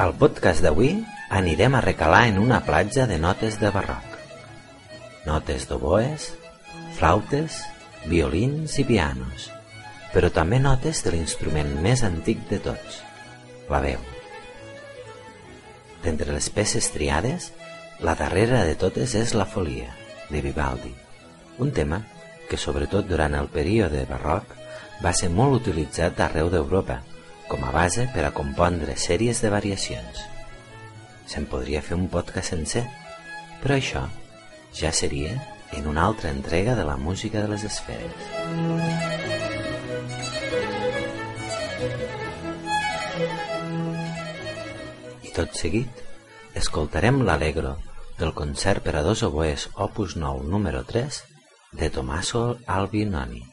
Al podcast d'avui anirem a recalar en una platja de notes de barroc. Notes d'oboes, flautes, violins i pianos, però també notes de l'instrument més antic de tots, la veu. D'entre les peces triades, la darrera de totes és la folia, de Vivaldi, un tema que sobretot durant el període barroc va ser molt utilitzat arreu d'Europa com a base per a compondre sèries de variacions. Se'n podria fer un podcast sencer, però això ja seria en una altra entrega de la música de les esferes. I tot seguit, escoltarem l'Allegro del concert per a dos oboes opus 9 número 3 de Tommaso Albinoni.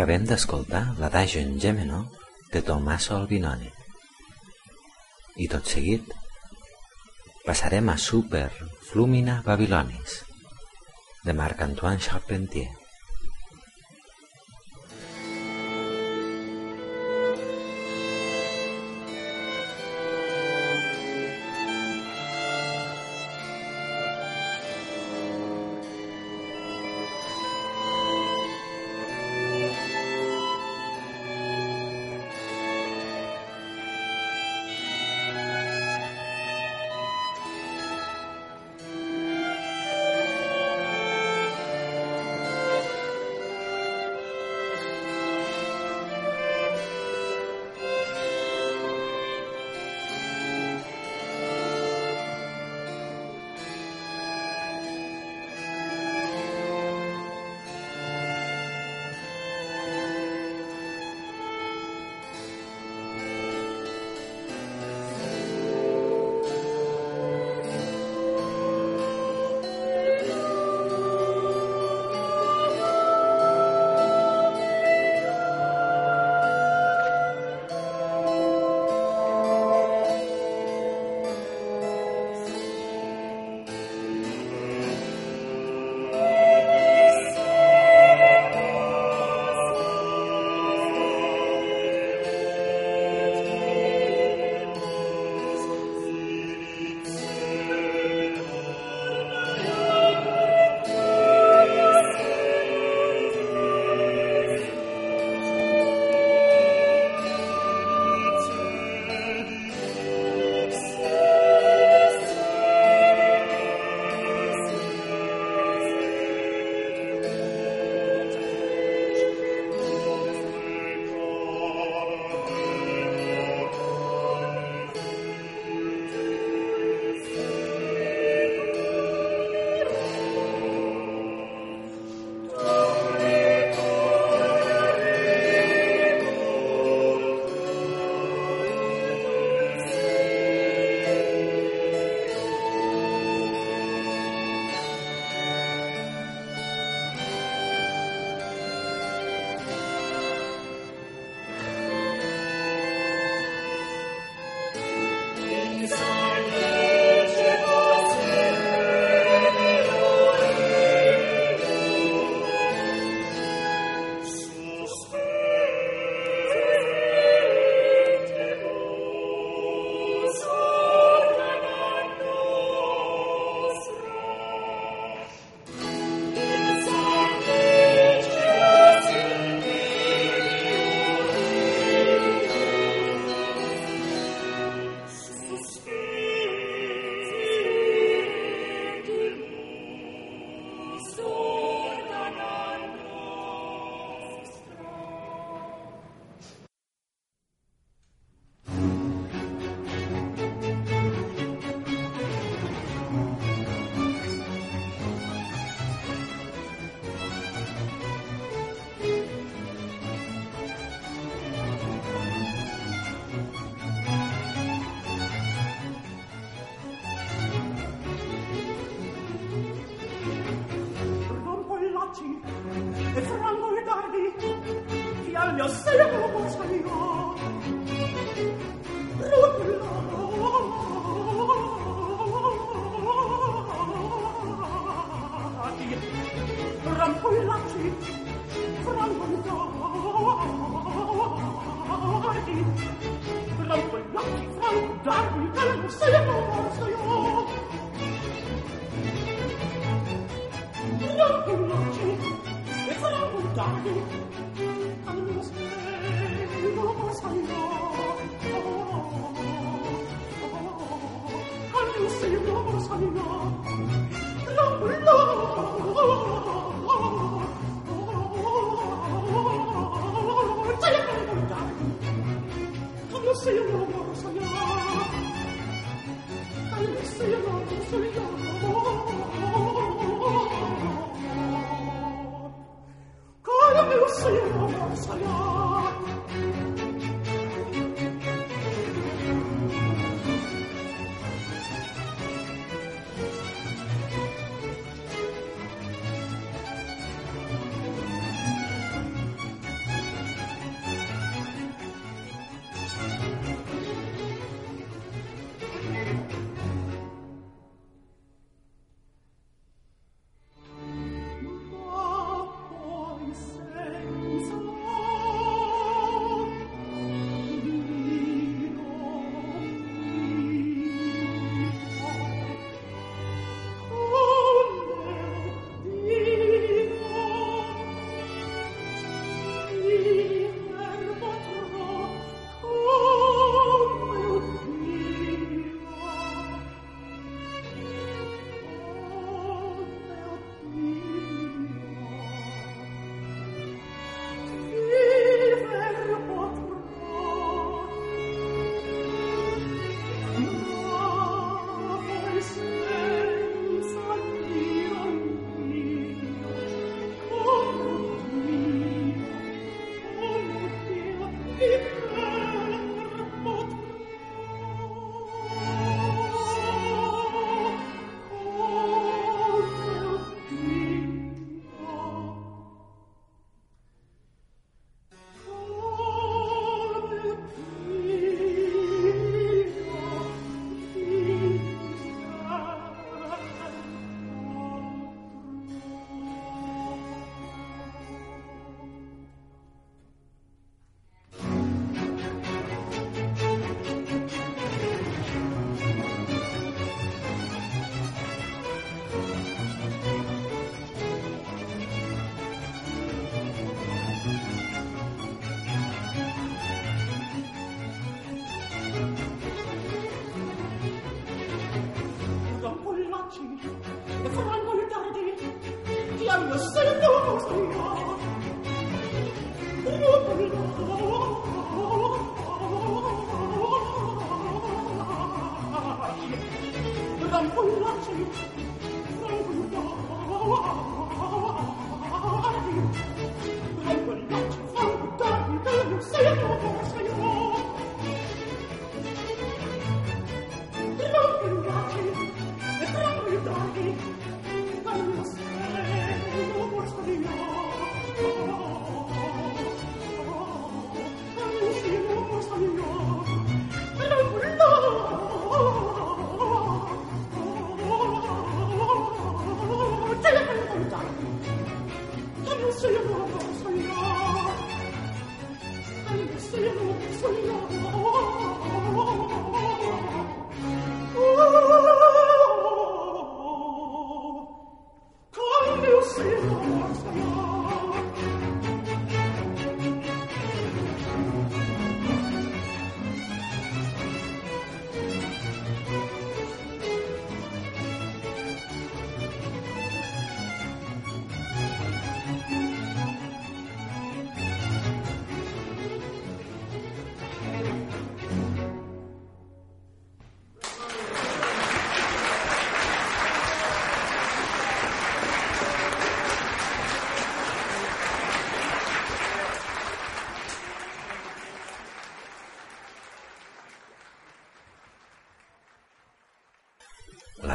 Acabem d'escoltar l'Adagio en Gemino de Tommaso Albinoni. I tot seguit passarem a Super Flumina Babilonis de Marc-Antoine Charpentier.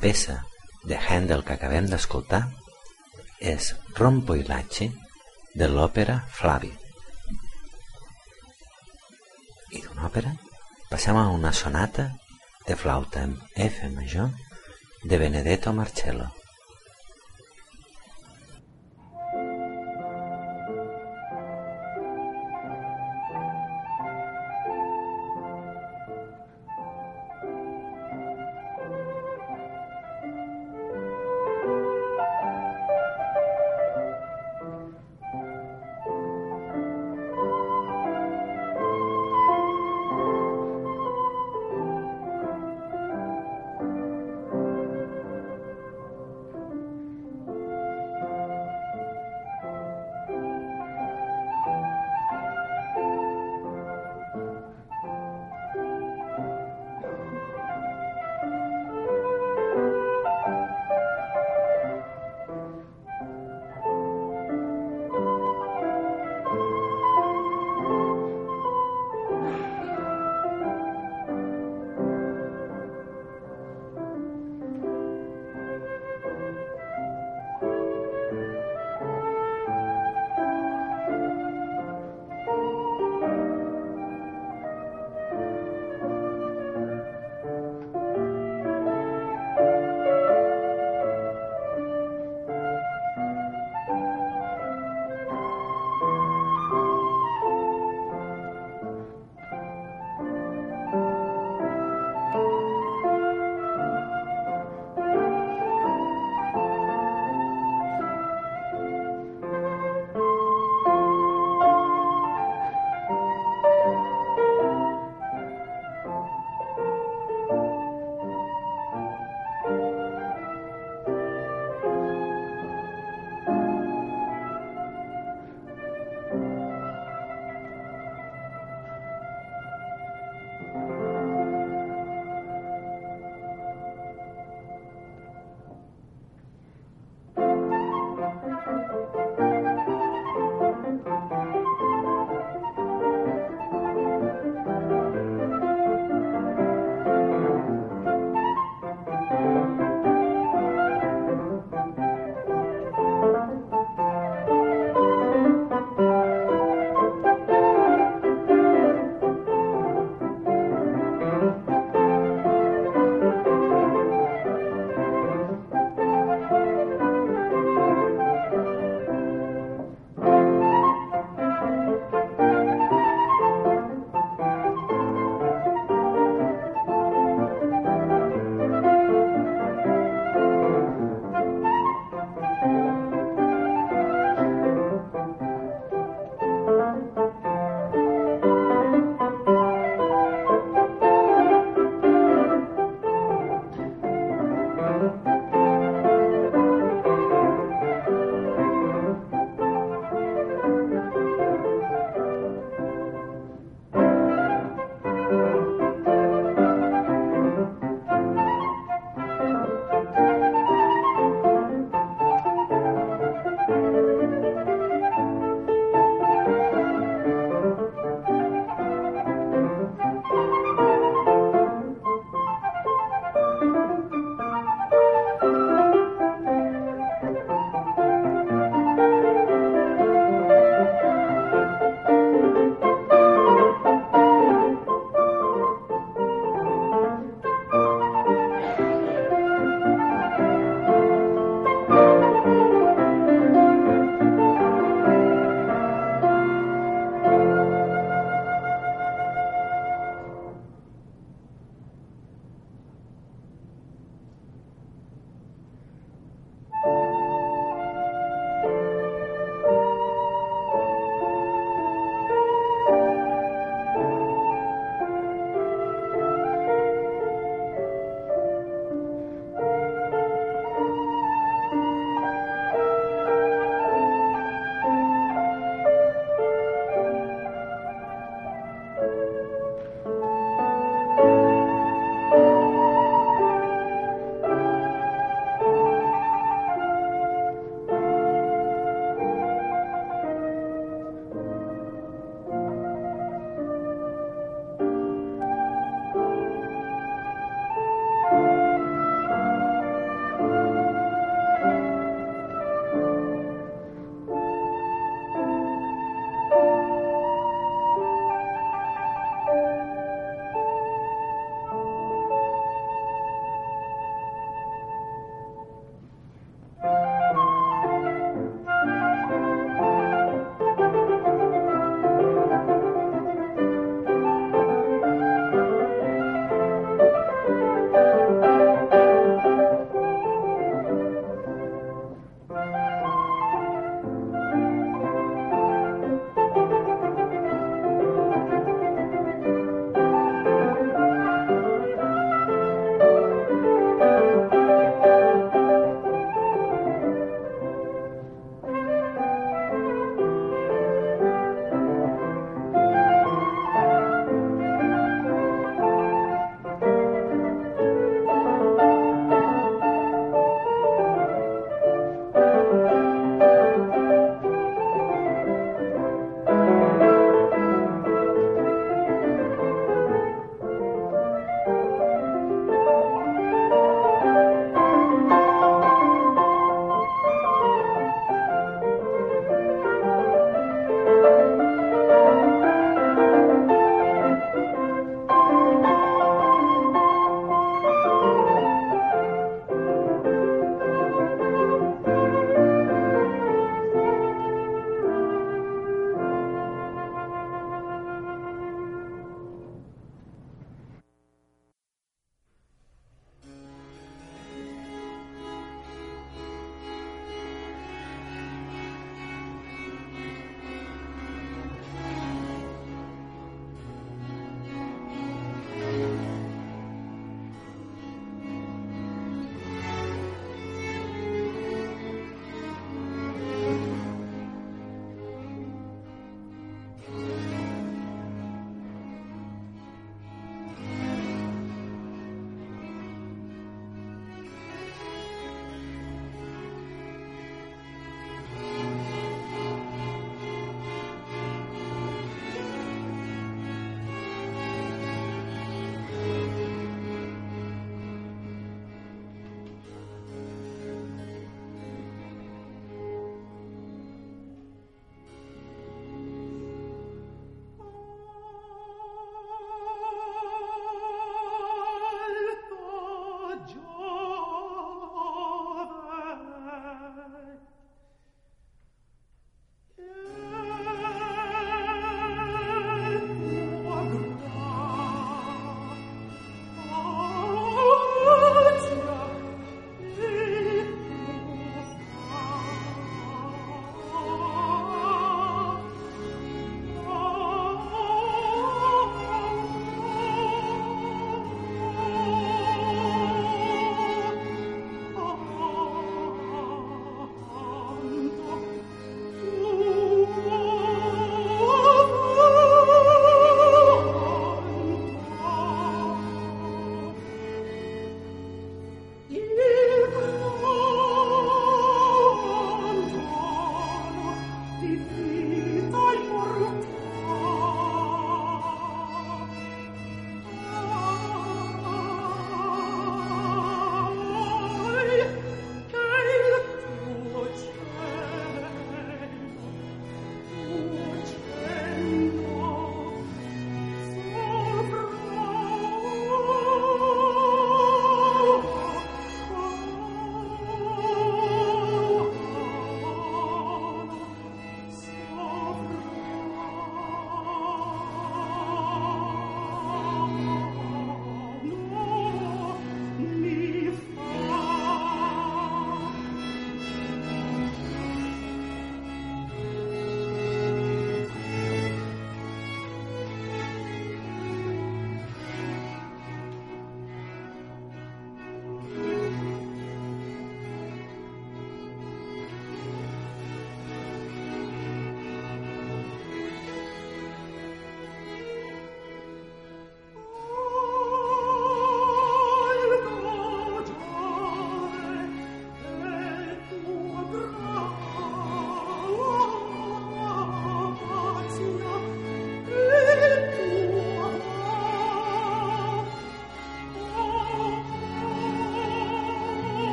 Peça de Handel que acabem d'escoltar és Rompo i Lache de l'òpera Flavi. I d'una òpera passem a una sonata de flauta en F major de Benedetto Marcello.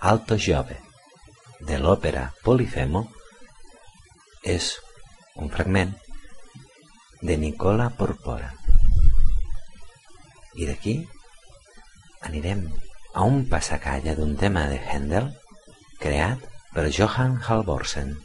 Alto Jove, de l'òpera Polifemo, és un fragment de Nicola Porpora. I d'aquí anirem a un passacalla d'un tema de Handel creat per Johann Halvorsen.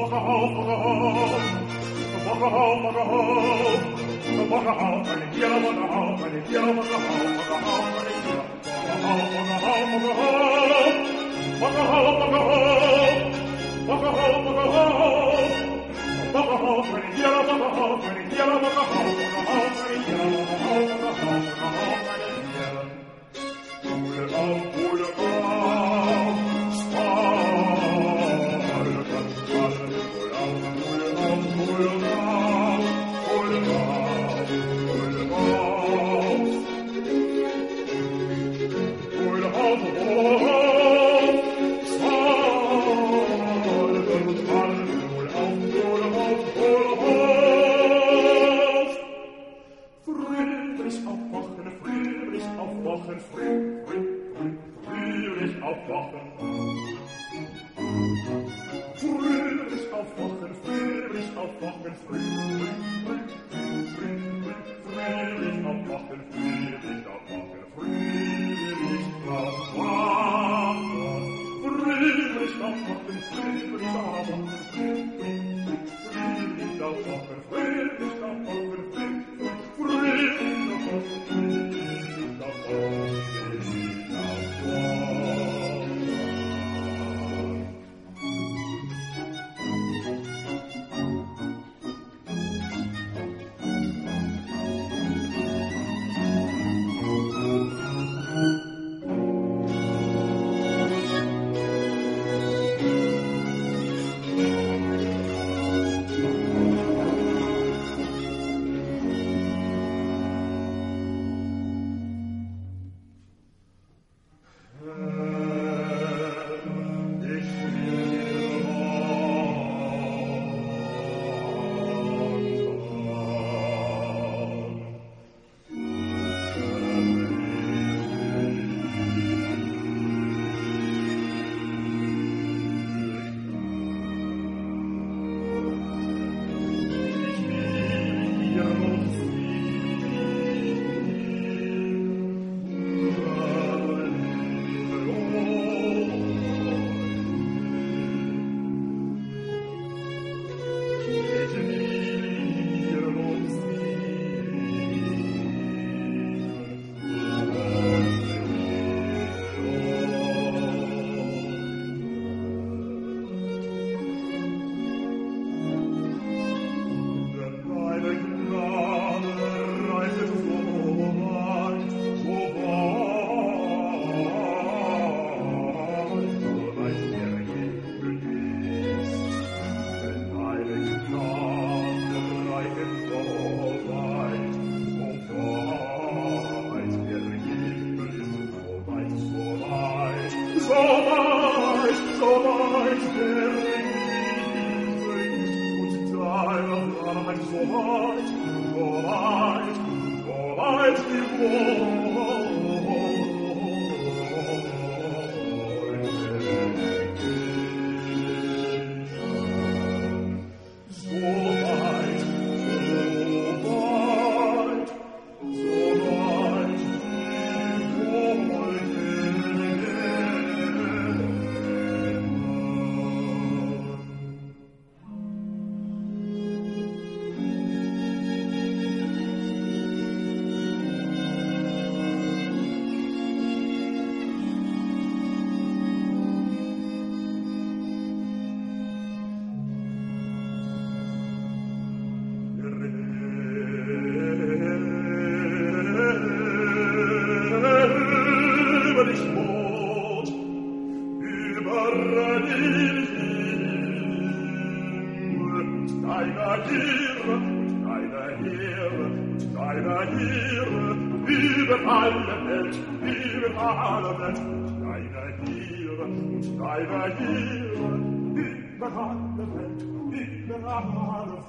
walk home, walk home. Walk home, walk home. Walk home, and it's yellow, walk home, and it's yellow, walk home, walk home, and it's yellow. Walk home, walk home, walk home. Walk home, walk home. Walk home, and it's yellow, walk home, and it's yellow, walk home, walk home, and it's yellow, walk home, walk home, walk home.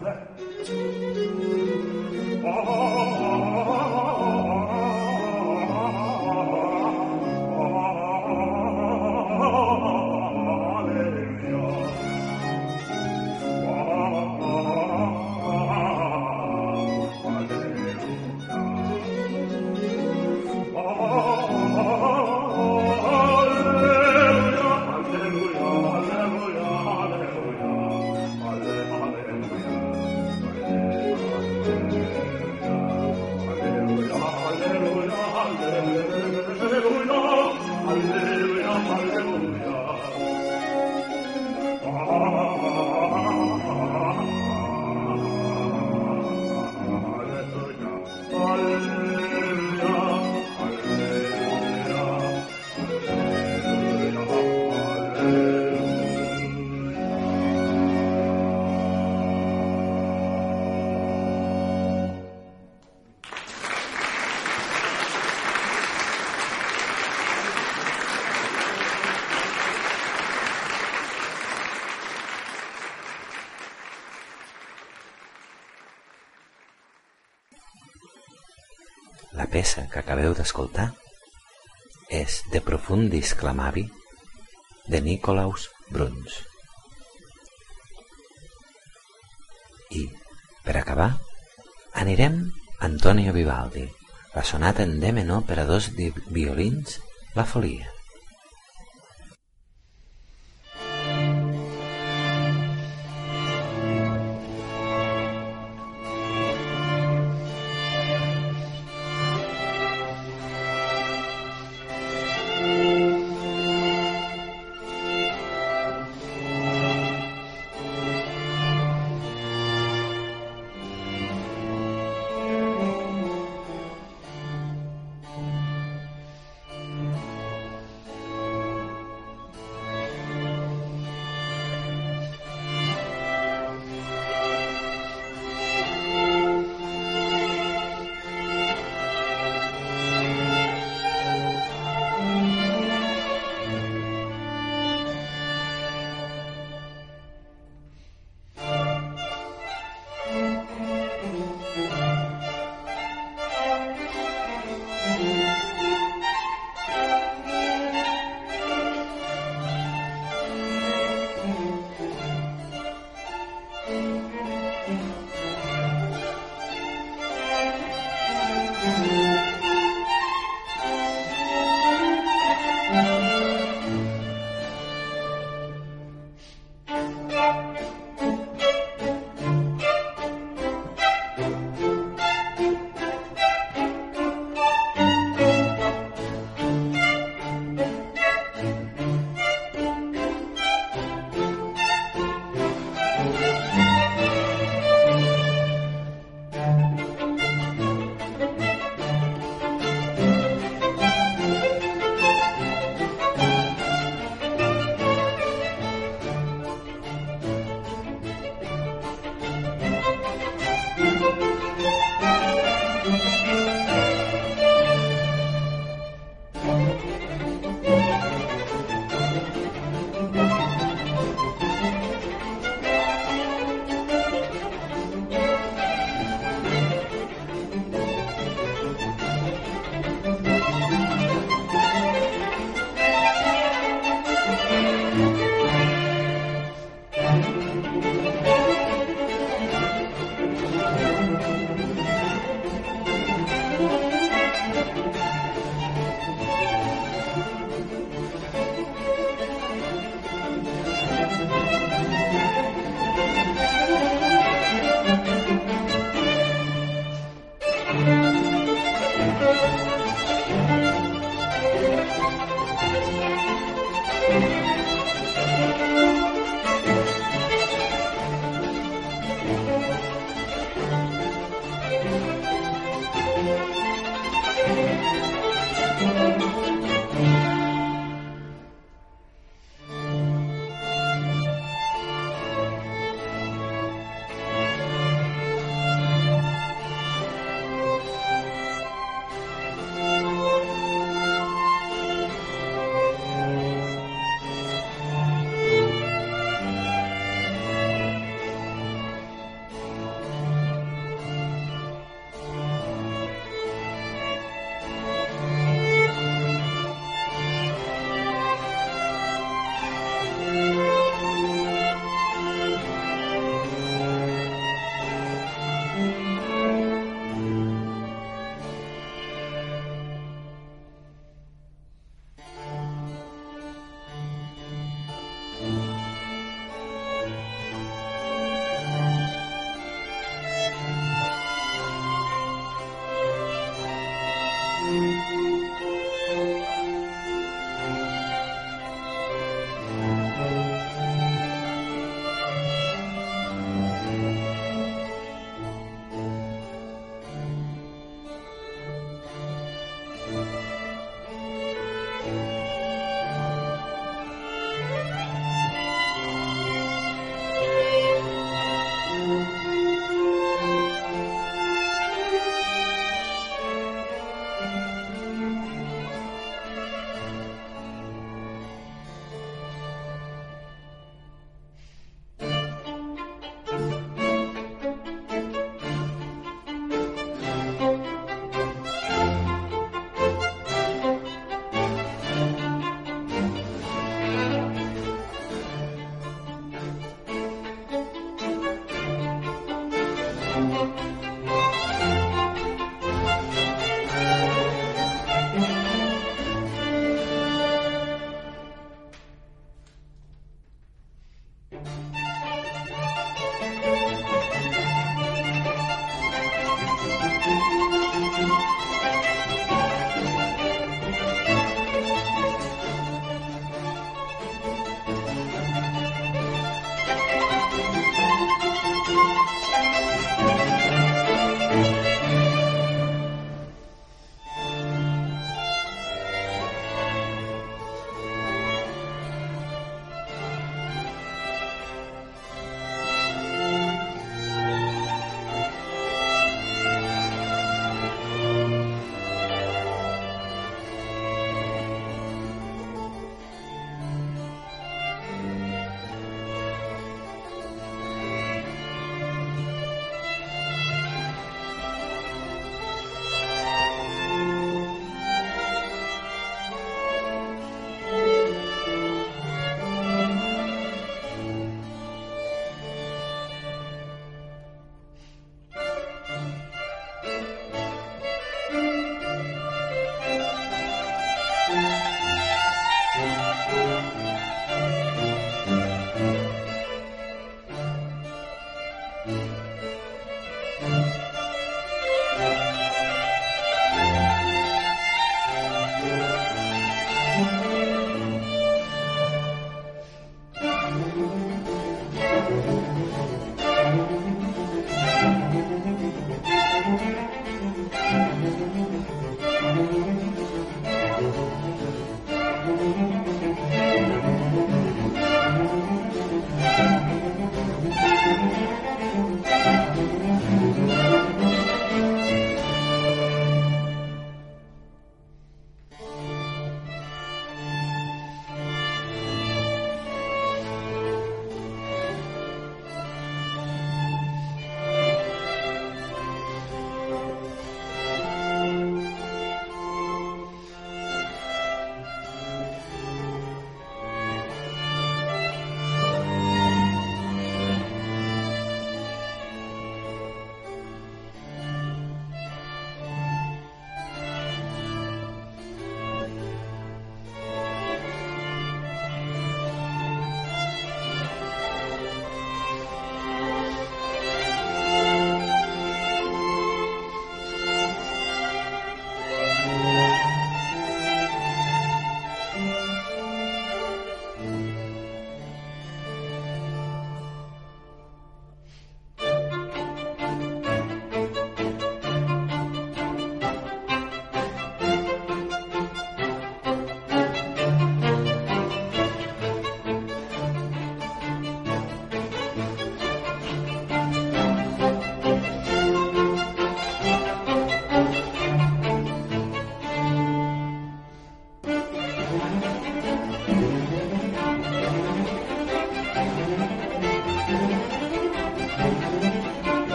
来。La peça que acabeu d'escoltar és De Profundis Clamavi de Nicolaus Bruns. I, per acabar, anirem a Antonio Vivaldi, la sonata en D menor per a dos violins, la folia.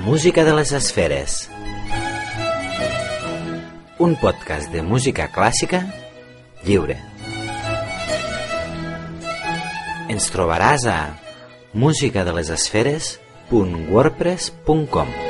Música de les esferes. Un podcast de música clàssica lliure. Ens trobaràs a musicadelesesferes.wordpress.com